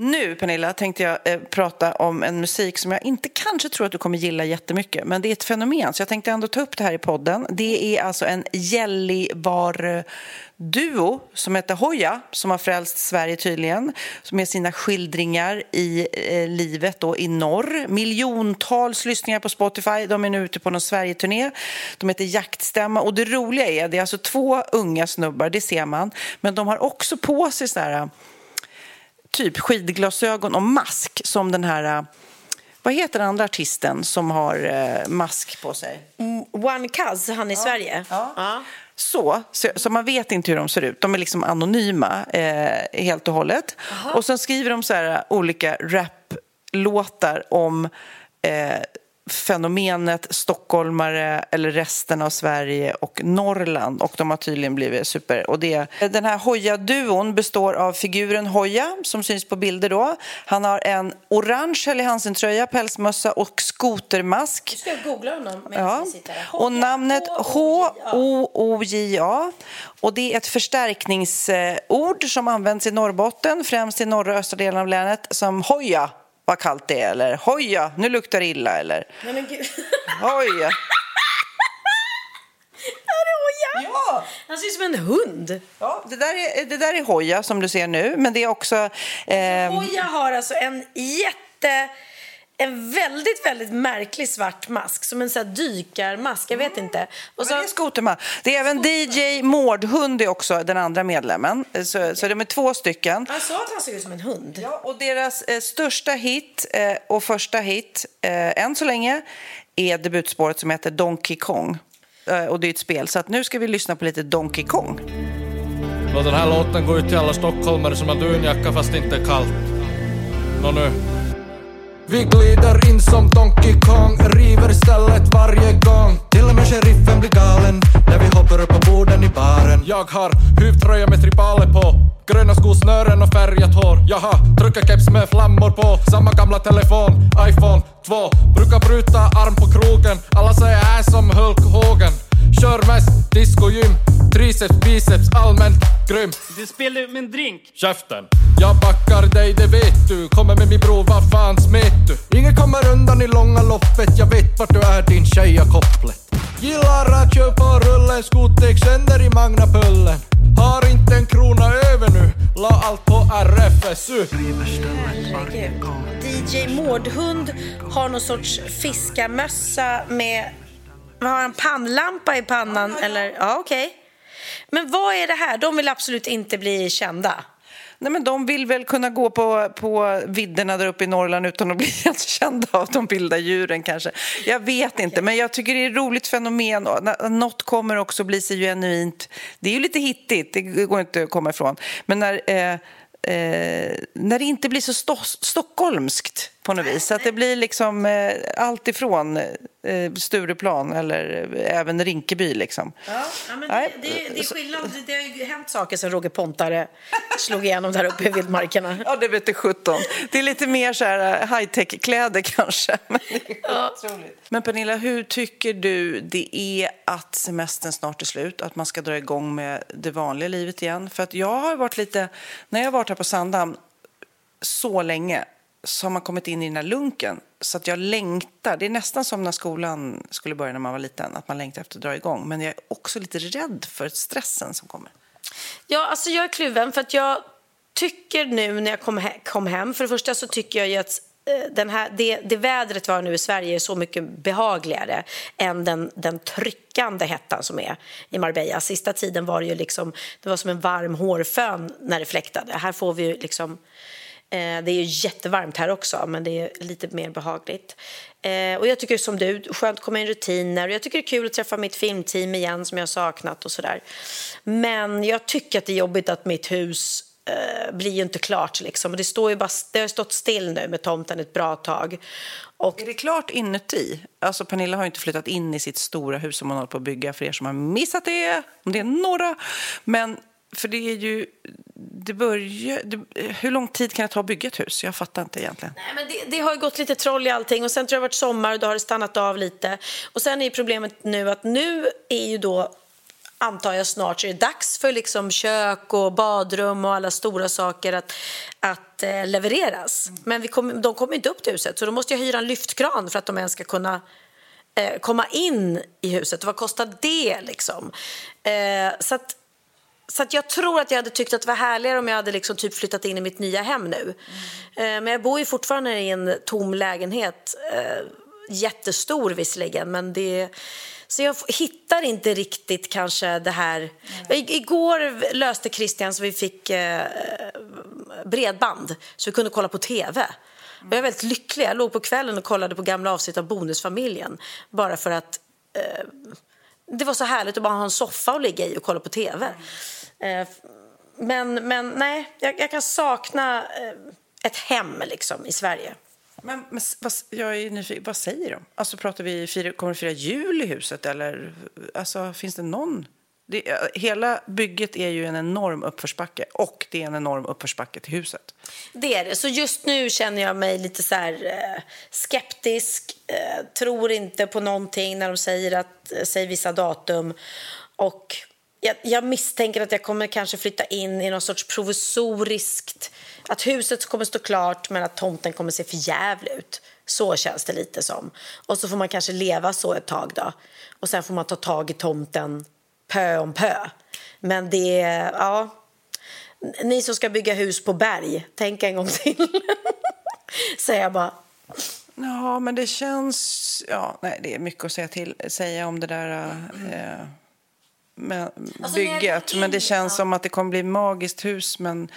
Nu, Pernilla, tänkte jag eh, prata om en musik som jag inte kanske tror att du kommer gilla jättemycket, men det är ett fenomen, så jag tänkte ändå ta upp det här i podden. Det är alltså en Gällivare-duo som heter Hoja, som har frälst Sverige tydligen, med sina skildringar i eh, livet då, i norr. Miljontals lyssningar på Spotify. De är nu ute på någon Sverigeturné. De heter Jaktstämma. Och det roliga är, det är alltså två unga snubbar, det ser man, men de har också på sig så här typ skidglasögon och mask som den här... Vad heter den andra artisten som har eh, mask på sig? One Cuz, han i Sverige. Ja. Så, så, så man vet inte hur de ser ut. De är liksom anonyma eh, helt och hållet. Och sen skriver de så här olika raplåtar om eh, fenomenet stockholmare eller resten av Sverige och Norrland och de har tydligen blivit super. Och det, den här Hoja-duon består av figuren Hoja som syns på bilder då. Han har en orange Helly Hansen-tröja, pälsmössa och skotermask. Ska jag googla honom Ja. Och namnet H-O-O-J-A. Och det är ett förstärkningsord som används i Norrbotten, främst i norra och östra delen av länet, som hoja, vad kallt det är, eller hoja, nu luktar det illa, eller Nej, men gud. [LAUGHS] hoja. Ja. Han ser ut som en hund. Ja, det där, är, det där är hoja som du ser nu, men det är också... ehm, Hoja har alltså en jätte... En väldigt, väldigt märklig svart mask. Som en sån här dykarmask. Jag vet inte. Och Men det är skoterman. Det är även DJ Mårdhund är också den andra medlemmen. Så, så de är två stycken. Han sa att han såg ut som en hund. Ja, och deras eh, största hit eh, och första hit eh, än så länge är debutspåret som heter Donkey Kong. Eh, och det är ett spel, så att nu ska vi lyssna på lite Donkey Kong. Låt den här låten gå ut till alla stockholmare som har dunjacka fast inte är kallt. Nå nu. Vi glider in som Donkey Kong, river stället varje gång. Till och med sheriffen blir galen när vi hoppar upp på borden i baren. Jag har huvtröja med tribaler på, gröna skosnören och färgat hår. Jag har truckerkeps med flammor på, samma gamla telefon, iPhone 2. Brukar bryta arm på krogen, alla säger jag är som Hulk Hogan. Kör mest discogym, triceps, biceps, allmänt grym. Du spelar med en drink. Käften! Jag backar dig, det vet du. Kommer med min bror, vad fan smet du? Ingen kommer undan i långa loppet. Jag vet vart du är, din tjej har kopplet. Gillar att köra på rullen, skotek sönder i Magnapullen. Har inte en krona över nu, la allt på RFSU. Herregud. DJ Mårdhund har någon sorts fiskarmössa med... Har han? Pannlampa i pannan? Eller? Ja, okej. Men vad är det här? De vill absolut inte bli kända. Nej, men de vill väl kunna gå på, på vidderna där uppe i Norrland utan att bli [LAUGHS] helt kända av de vilda djuren kanske. Jag vet inte, men jag tycker det är ett roligt fenomen. Något kommer också bli så genuint. Det är ju lite hittigt, det går inte att komma ifrån. Men när, eh, eh, när det inte blir så sto- stockholmskt på något vis. Att det blir liksom eh, allt ifrån eh, Stureplan eller eh, även Rinkeby liksom. Ja, men det, det, det är skillnad. Det har ju hänt saker sen Roger Pontare slog igenom där uppe i vildmarkerna. Ja, det vet du sjutton. Det är lite mer så här eh, high-tech-kläder kanske. [LAUGHS] Men, otroligt. Men Pernilla, hur tycker du det är att semestern snart är slut? Att man ska dra igång med det vanliga livet igen? För att jag har varit lite, när jag har varit här på Sandhamn så länge så har man kommit in i den här lunken så att jag längtar. Det är nästan som när skolan skulle börja när man var liten, att man längtar efter att dra igång. Men jag är också lite rädd för stressen som kommer. Ja, alltså jag är kluven för att jag tycker nu när jag kom, he- kom hem, för det första så tycker jag ju att eh, den här, det, det vädret vi har nu i Sverige är så mycket behagligare än den, den tryckande hettan som är i Marbella. Sista tiden var det ju liksom, det var som en varm hårfön när det fläktade. Här får vi ju liksom Eh, Eh, det är ju jättevarmt här också, men det är lite mer behagligt. Eh, och jag tycker som du, skönt att komma in i rutiner. Och jag tycker det är kul att träffa mitt filmteam igen som jag har saknat och sådär. Men jag tycker att det är jobbigt att mitt hus eh, blir ju inte klart liksom. Och det, står ju bara, det har stått still nu med tomten ett bra tag. Och Är det klart inuti? Alltså Pernilla har ju inte flyttat in i sitt stora hus som hon håller på att bygga för er som har missat det, om det är några. Men för det är ju, det börjar, det, hur lång tid kan det ta att bygga ett hus? Jag fattar inte egentligen. Nej, men det, det har ju gått lite troll i allting och sen tror jag det har varit sommar och då har det stannat av lite. Och sen är ju problemet nu att nu är ju då antar jag snart så är det dags för liksom kök och badrum och alla stora saker att, att eh, levereras. Men vi kom, de kommer inte upp till huset så då måste jag hyra en lyftkran för att de ens ska kunna eh, komma in i huset. Och Vad kostar det liksom? Eh, så att så jag tror att jag hade tyckt att det var härligare om jag hade liksom typ flyttat in i mitt nya hem nu. Eh, Men jag bor ju fortfarande i en tom lägenhet. Eh, jättestor visserligen, men det... Så jag hittar inte riktigt kanske det här... I- Igår löste Christian så vi fick eh, bredband så vi kunde kolla på tv. Och jag är väldigt lycklig. Jag låg på kvällen och kollade på gamla avsnitt av Bonusfamiljen bara för att det var så härligt att bara ha en soffa att ligga i och kolla på tv. Eh, men, men nej, jag, jag kan sakna eh, ett hem liksom, i Sverige. Men, men vad, jag är nyfiken, vad säger de? Alltså pratar vi, fira, kommer det fira jul i huset eller alltså, finns det någon? Det, hela bygget är ju en enorm uppförsbacke och det är en enorm uppförsbacke till huset. Det är det. Så just nu känner jag mig lite så här, eh, skeptisk. Eh, tror inte på någonting när de säger, att, eh, säger vissa datum. Och jag, jag misstänker att jag kommer kanske flytta in i någon sorts provisoriskt... Att huset kommer stå klart men att tomten kommer se för jävligt ut. Så känns det lite som. Och så får man kanske leva så ett tag då. Och sen får man ta tag i tomten pö om pö. Men det. Ja, ni som ska bygga hus på berg, tänk en gång till. [LAUGHS] Säger jag bara. Ja, men det känns... Ja, nej, det är mycket att säga, till, säga om det där eh, med Alltså, bygget. Men det känns som att det kommer bli magiskt hus. Men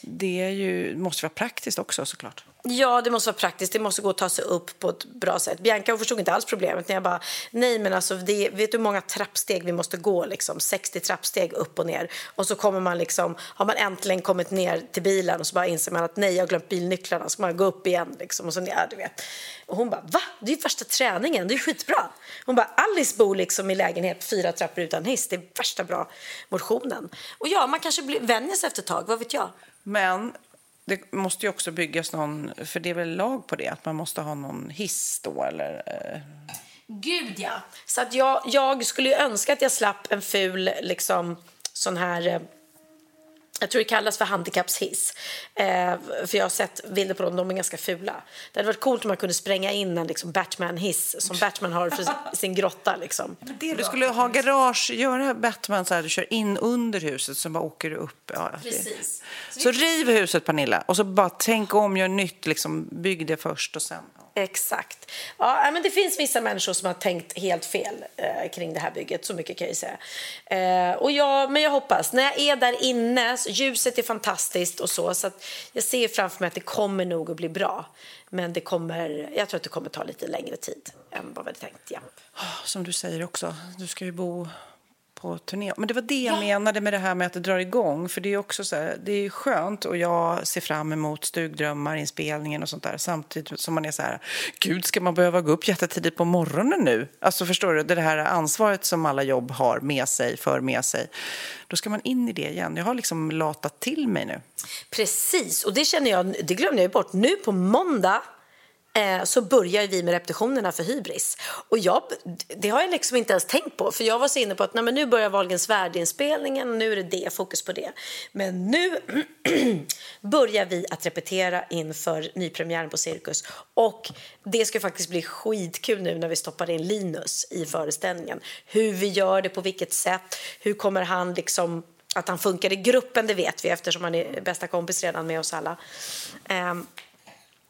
det är ju, måste vara praktiskt också såklart. Ja, det måste vara praktiskt. Det måste gå att ta sig upp på ett bra sätt. Bianca förstod inte alls problemet. När jag bara, nej men alltså, det, vet du hur många trappsteg vi måste gå? Liksom? 60 trappsteg upp och ner. Och så kommer man liksom, har man äntligen kommit ner till bilen och så bara inser man att nej, jag har glömt bilnycklarna. Så man gå upp igen liksom. Och så, ner, du vet. Och hon bara, va? Det är ju värsta träningen. Det är skitbra. Hon bara, Alice bor liksom i lägenhet fyra trappor utan hiss. Det är värsta bra motionen. Och ja, man kanske blir, vänjer sig efter ett tag. Vad vet jag? Men det måste ju också byggas någon, för det är väl lag på det, att man måste ha någon hiss då eller? Eh, Gud, ja. Så att jag, jag skulle ju önska att jag slapp en ful liksom, sån här eh, jag tror det kallas för handikappshiss. Eh, för jag har sett bilder på dem, de är ganska fula. Det hade varit coolt om man kunde spränga in en liksom, Batman-hiss som Batman har för sin grotta. Liksom. Det, du skulle ha garage, göra Batman så här, du kör in under huset så bara åker du upp. Ja, Precis. Så riv huset Pernilla och så bara tänk om, gör nytt, liksom, bygg det först och sen. Exakt. Ja, äh, men det finns vissa människor som har tänkt helt fel eh, kring det här bygget, så mycket kan jag ju säga. Eh, och jag, men jag hoppas, när jag är där inne, så ljuset är fantastiskt och så, så att jag ser framför mig att det kommer nog att bli bra. Men det kommer, jag tror att det kommer ta lite längre tid än vad vi hade tänkt. Ja. Ah, som du säger också, du ska ju bo på turné. Men det var det jag menade med det här med att det drar igång. För det är också så här, det är skönt och jag ser fram emot stugdrömmar, inspelningen och sånt där. Samtidigt som man är så här, gud ska man behöva gå upp jättetidigt på morgonen nu? Alltså förstår du, det här ansvaret som alla jobb har med sig, för med sig. Då ska man in i det igen. Jag har liksom latat till mig nu. Precis, och det känner jag, det glömde jag bort. Nu på måndag Eh, så börjar vi med repetitionerna för Hybris. Och jag, det har jag liksom inte ens tänkt på, för jag var så inne på att nej, men nu börjar Wahlgrens värld-inspelningen och nu är det det, fokus på det. Men nu [CLEARS THROAT] börjar vi att repetera inför nypremiären på Cirkus. Och det ska faktiskt bli skitkul nu när vi stoppar in Linus i föreställningen. Hur vi gör det, på vilket sätt, hur kommer han liksom att han funkar i gruppen, det vet vi eftersom han är bästa kompis redan med oss alla. Ehm,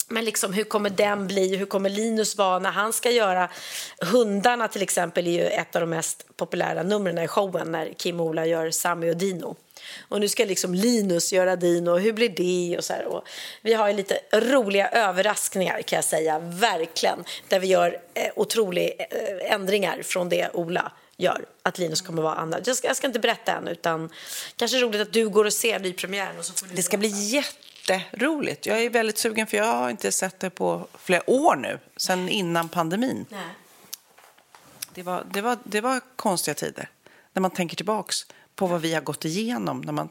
men liksom, hur kommer den bli? Hur kommer Linus vara när han ska göra... Hundarna till exempel är ju ett av de mest populära numren i showen när Kim och Ola gör Sammy och Dino. Och nu ska liksom Linus göra Dino, hur blir det? Och så här. Och vi har lite roliga överraskningar kan jag säga, verkligen. Där vi gör eh, otroliga eh, ändringar från det Ola gör. Att Linus kommer vara annan. Jag ska, jag ska inte berätta än, utan kanske roligt att du går och ser nypremiären. Och så får du Det ska bli jätteroligt. Jag är väldigt sugen för jag har inte sett det på flera år nu, sen innan pandemin. Nej. Det var, det var, det var konstiga tider. När man tänker tillbaks på vad vi har gått igenom. När man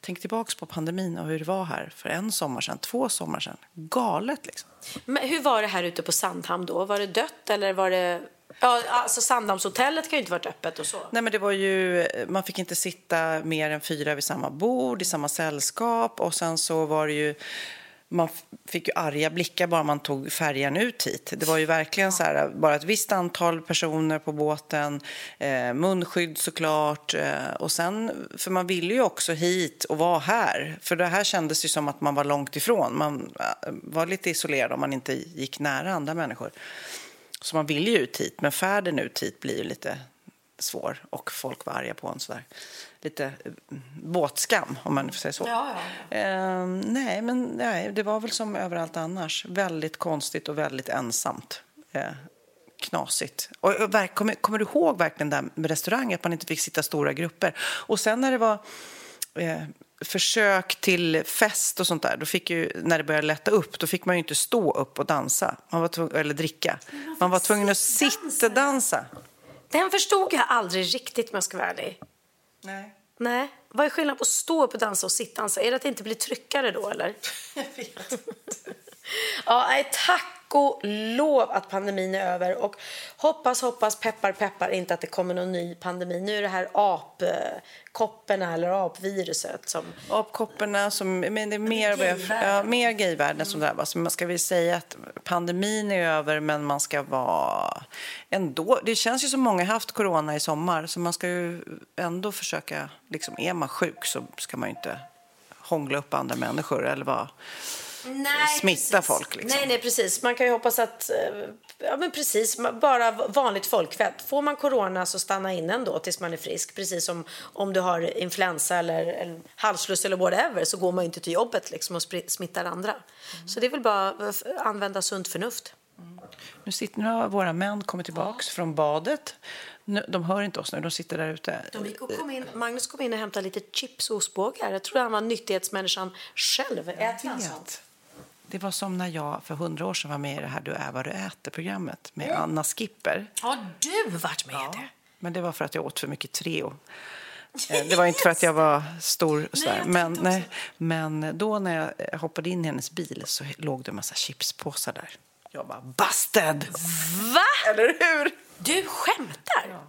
tänker tillbaks på pandemin och hur det var här för en sommar sedan, två sommar sedan. Galet liksom. Men hur var det här ute på Sandhamn då? Var det dött eller var det... Ja, alltså Sandhamnshotellet kan ju inte varit öppet och så. Nej, men det var ju, man fick inte sitta mer än fyra vid samma bord i samma sällskap och sen så var det ju man fick ju arga blickar bara man tog färjan ut hit. Det var ju verkligen så här, bara ett visst antal personer på båten, eh, munskydd såklart. Eh, och sen, för man ville ju också hit och vara här. För det här kändes ju som att man var långt ifrån. Man eh, var lite isolerad om man inte gick nära andra människor. Så man ville ju ut hit, men färden ut hit blir ju lite svår och folk var arga på en sådär. Lite eh, båtskam om man får säga så. Ja, Eh, nej, men nej, det var väl som överallt annars. Väldigt konstigt och väldigt ensamt. Eh, knasigt. Och, och, kommer, kommer du ihåg verkligen det här med restaurang, att man inte fick sitta stora grupper? Och sen när det var eh, försök till fest och sånt där, då fick ju, när det började lätta upp, då fick man ju inte stå upp och dansa, man var tvung, eller dricka. Man var tvungen att sitta dansa. Den förstod jag aldrig riktigt om jag ska vara ärlig. Nej. Nej. Vad är skillnaden på att stå upp och dansa och sitta dansa? Är det att det inte blir tryckare då eller? [LAUGHS] Jag vet Ja, nej, tack och lov att pandemin är över och hoppas, hoppas, peppar, peppar inte att det kommer någon ny pandemi. Nu är det här apkopporna eller apviruset som... Apkopporna, som, men det är mer, gayvärlden. ja, mer gayvärlden som drabbas. Man ska väl säga att pandemin är över, men man ska vara ändå... Det känns ju som många har haft corona i sommar, så man ska ju ändå försöka... Liksom, är man sjuk så ska man ju inte hångla upp andra människor eller vara... Nej, Smitta precis. folk, liksom. Nej, nej, precis. Man kan ju hoppas att... eh, Ja, men precis. Bara vanligt folkvett. Får man corona så stanna in ändå tills man är frisk. Precis som om du har influensa eller, eller halsfluss eller whatever så går man ju inte till jobbet liksom och smittar andra. Mm. Så det är väl bara att använda sunt förnuft. Nu, sitter, nu har våra män kommit tillbaka från badet. Nu, de hör inte oss nu, de sitter där ute. De gick och kom in, Magnus kom in och hämtade lite chips och ostbågar. Jag tror han var nyttighetsmänniskan själv. Äter han sånt? Det var som när jag för hundra år sedan var med i det här Du är vad du äter-programmet med Anna Skipper. Har du varit med i det? Men det var för att jag åt för mycket Treo. Eh, [LAUGHS] Det var inte för att jag var stor och sådär. jag men, nej, men då när jag eh, hoppade in i hennes bil så låg det en massa chipspåsar där. Jag bara, busted! Va? Eller hur? Du skämtar?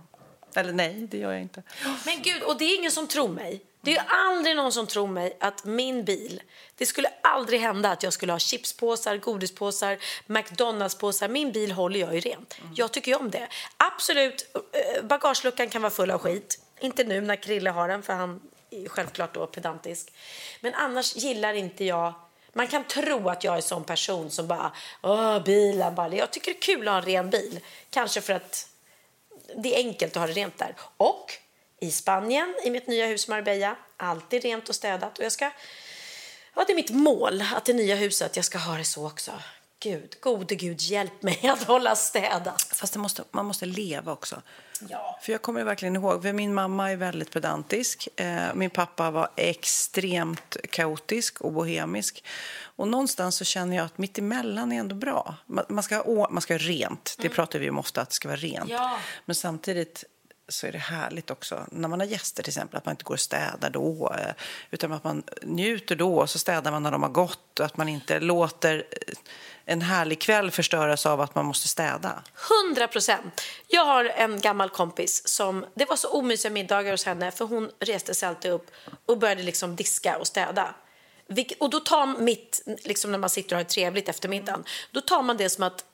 Eller nej, det gör jag inte. Men gud, och det är ingen som tror mig. Det är ju aldrig någon som tror mig att min bil, det skulle aldrig hända att jag skulle ha chipspåsar, godispåsar, McDonalds-påsar. Min bil håller jag ju rent. Jag tycker ju om det. Absolut, eh, bagageluckan kan vara full av skit. Inte nu när Krille har den, för han är självklart då pedantisk. Men annars gillar inte jag man kan tro att jag är en sån person som bara, åh, bilen bara. Jag tycker det är kul att ha en ren bil. Kanske för att det är enkelt att ha det rent där. Och i Spanien, i mitt nya hus Marbella, alltid rent och städat. Och jag ska, ja, det är mitt mål att det nya huset, jag ska ha det så också. Gud, gode gud, hjälp mig [LAUGHS] att hålla städat. Fast måste, man måste leva också. Ja. För jag kommer verkligen ihåg, för min mamma är väldigt pedantisk. Eh, min pappa var extremt kaotisk och bohemisk. Och någonstans så känner jag att mitt emellan är ändå bra. Man, man ska, ha man ska ha rent, det pratar vi om ofta att det ska vara rent. Ja. Men samtidigt så är det härligt också när man har gäster till exempel att man inte går och städar då eh, utan att man njuter då och så städar man när de har gått och att man inte låter eh, en härlig kväll förstöras av att man måste städa. 100 procent. Jag har en gammal kompis som... Det var så omysiga middagar hos henne för hon reste sig alltid upp och började liksom diska och städa. Och då tar mitt, liksom när man sitter och har det trevligt efter middagen, då tar man det som att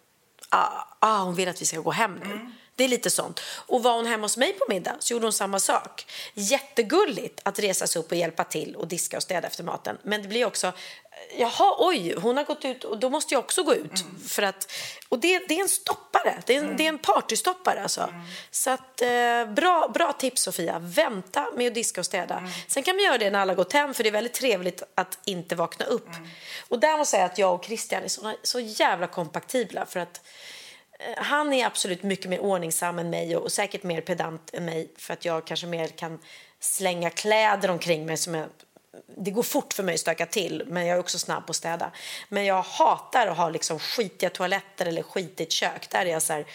ah, ah, hon vill att vi ska gå hem nu. Det är lite sånt. Och var hon hemma hos mig på middag så gjorde hon samma sak. Jättegulligt att resa sig upp och hjälpa till och diska och städa efter maten. Men det blir också, jaha, oj, hon har gått ut och då måste jag också gå ut. För att, och det, det är en stoppare, det är en, det är en partystoppare alltså. Så att, eh, bra, bra tips Sofia, vänta med att diska och städa. Sen kan man göra det när alla gått hem för det är väldigt trevligt att inte vakna upp. Och där måste jag säga att jag och Christian är så, så jävla kompatibla för att han är absolut mycket mer ordningsam än mig och, och säkert mer pedant än mig för att jag kanske mer kan slänga kläder omkring mig som jag, det går fort för mig att stöka till men jag är också snabb på att städa. Men jag hatar att ha liksom skitiga toaletter eller skitigt kök. Där är jag så här,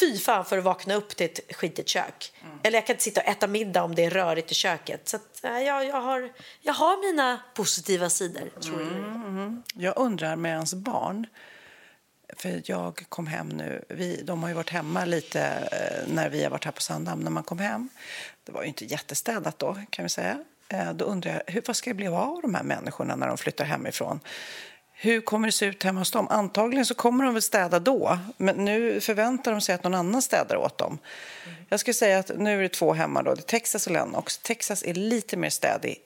fy fan för att vakna upp till ett skitigt kök. Eller jag kan inte sitta och äta middag om det är rörigt i köket. Så att, eh, jag, jag, har, jag har mina positiva sidor, tror jag. Jag undrar med ens barn, för jag kom hem nu, vi, de har ju varit hemma lite eh, när vi har varit här på Sandhamn, när man kom hem. Det var ju inte jättestädat då kan vi säga. Eh, då undrar jag, hur, vad ska det bli av de här människorna när de flyttar hemifrån? Hur kommer det se ut hemma hos dem? Antagligen så kommer de väl städa då, men nu förväntar de sig att någon annan städar åt dem. Jag skulle säga att nu är det två hemma då, det är Texas och Lennox. Texas är lite mer städig.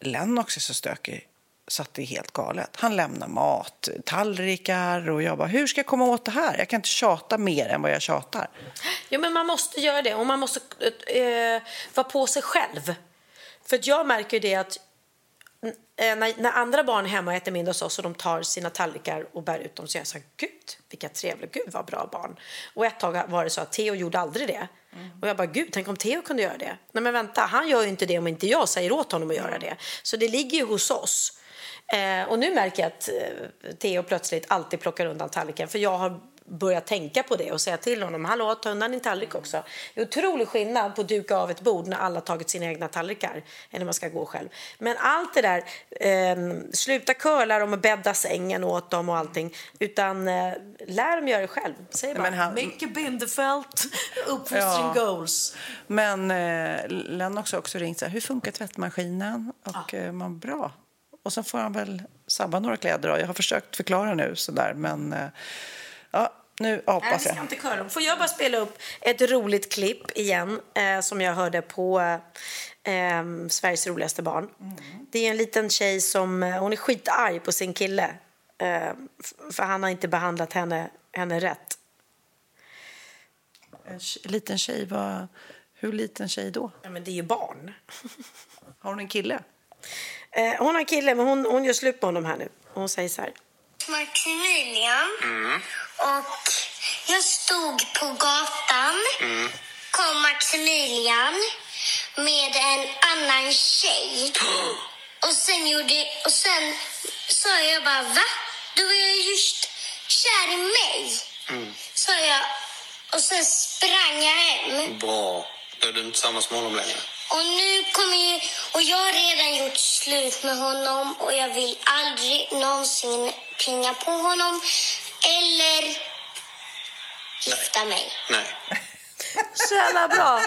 Lennox är så stökig så att det är helt galet. Han lämnar mat, tallrikar och jag bara, hur ska jag komma åt det här? Jag kan inte tjata mer än vad jag tjatar. Ja, men man måste göra det och man måste eh, vara på sig själv. För jag märker det att eh, när, när andra barn är hemma äter middag hos oss och de tar sina tallrikar och bär ut dem så jag här, gud vilka trevliga, gud vad bra barn. Och ett tag var det så att Theo gjorde aldrig det. Och jag bara, gud tänk om Theo kunde göra det. Nej men vänta, han gör ju inte det om inte jag säger åt honom att göra det. Så det ligger ju hos oss. Eh, och nu märker jag att eh, Theo plötsligt alltid plockar undan tallriken för jag har börjat tänka på det och säga till honom hallå ta undan din tallrik också. Det är otrolig skillnad på att duka av ett bord när alla tagit sina egna tallrikar än när man ska gå själv. Men allt det där, eh, sluta curla dem och bädda sängen åt dem och allting utan eh, lär dem göra det själv. Säg bara Men han- Micke Bindefeld, [LAUGHS] uppfostring Ja. goals. Men eh, Lennox har också ringt så här, hur funkar tvättmaskinen? Och eh, man bra. Och så får han väl sabba några kläder då. Jag har försökt förklara nu sådär, men eh, ja, nu hoppas jag. inte köra. Får jag bara spela upp ett roligt klipp igen eh, som jag hörde på eh, Sveriges roligaste barn. Det är en liten tjej som eh, hon är skitarg på sin kille eh, för han har inte behandlat henne, henne rätt. En tje- liten tjej, vad, hur liten tjej då? Ja, men det är ju barn. Har hon en kille? Eh, hon har en kille, men hon, hon gör slut på honom här nu. Hon säger så här. Maximilian. Och jag stod på gatan. Kom Maximilian med en annan tjej. [GASPS] Och sen, gjorde, och sen sa jag bara, va? Du var ju just kär i mig. Sa jag. Och sen sprang jag hem. Bra. Då är du inte tillsammans med honom längre. Och nu kommer ju... Och jag har redan gjort slut med honom och jag vill aldrig någonsin plinga på honom eller gifta mig. Nej. [LAUGHS] Så jävla bra.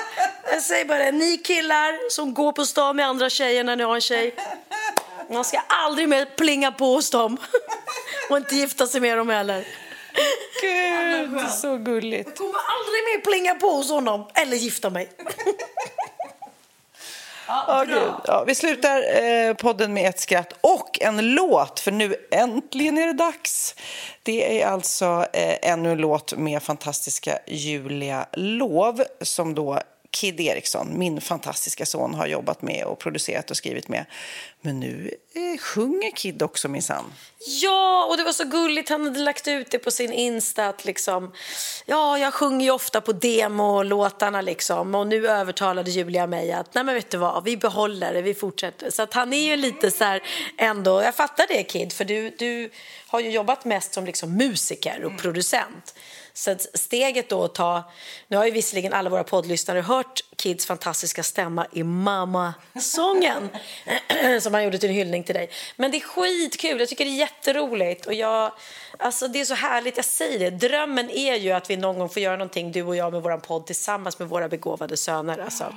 Jag säger bara det, ni killar som går på stan med andra tjejer när ni har en tjej. Man ska aldrig mer plinga på hos dem. [LAUGHS] Och inte gifta sig med dem heller. Gud, så gulligt. Jag kommer aldrig mer plinga på hos honom. Eller gifta mig. [LAUGHS] Ja, gud. Ja, vi slutar eh, podden med ett skratt och en låt, för nu äntligen är det dags. Det är alltså eh, ännu en låt med fantastiska Julia Lov som då Kid Eriksson, min fantastiska son, har jobbat med och producerat och skrivit med. Men nu eh, sjunger Kid också minsann. Ja, och det var så gulligt. Han hade lagt ut det på sin Insta. Att liksom, ja, jag sjunger ju ofta på demolåtarna liksom. Och nu övertalade Julia mig att nej men vet du vad, vi behåller det, vi fortsätter. Så att han är ju lite så här ändå, jag fattar det Kid, för du, du har ju jobbat mest som liksom musiker och producent. Så att steget då att ta, nu har ju visserligen alla våra poddlyssnare hört Kids fantastiska stämma i Mamma-sången [CLEARS THROAT] som han gjorde till en hyllning till dig. Men det är skitkul, jag tycker det är jätteroligt och jag, alltså det är så härligt, jag säger det, drömmen är ju att vi någon gång får göra någonting du och jag med vår podd tillsammans med våra begåvade söner alltså.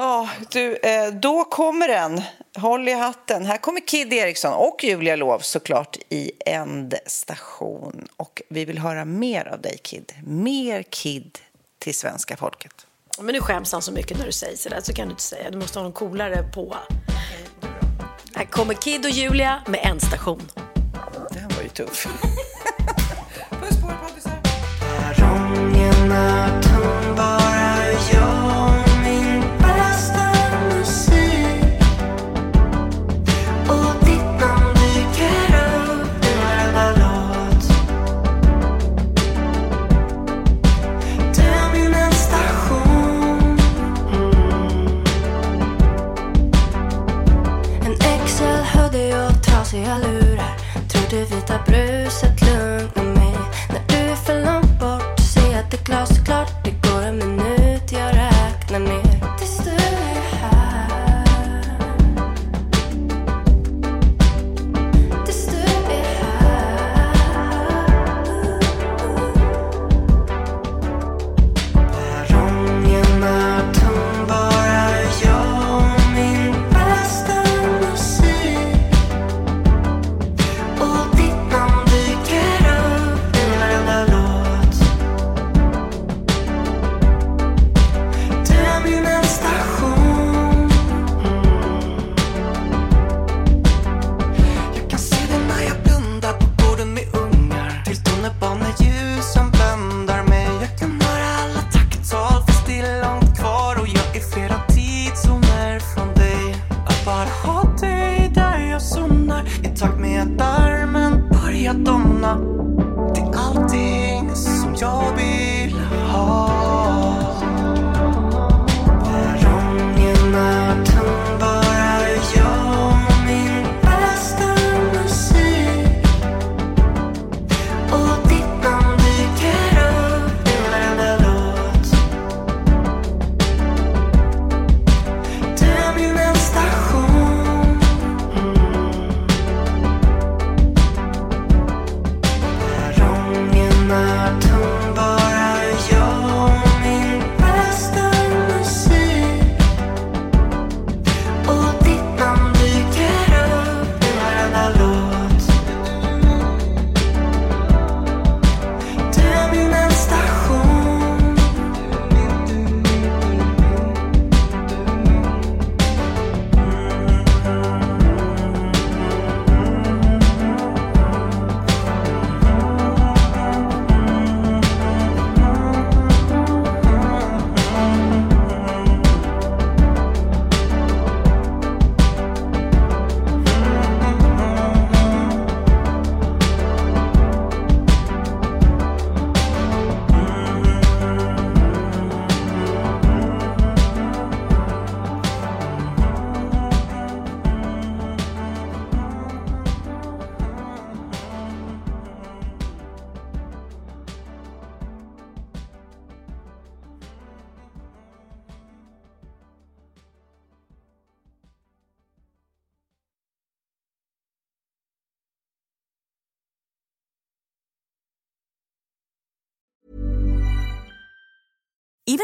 Ja, du, eh, då kommer den. Håll i hatten. Här kommer Kid Eriksson och Julia Lov såklart i ändstation. Och vi vill höra mer av dig, Kid. Mer Kid till svenska folket. Men nu skäms han så mycket när du säger sådär, så kan du inte säga. Du måste ha någon coolare på. Här kommer Kid och Julia med Ändstation. Den var ju tuff. [LAUGHS]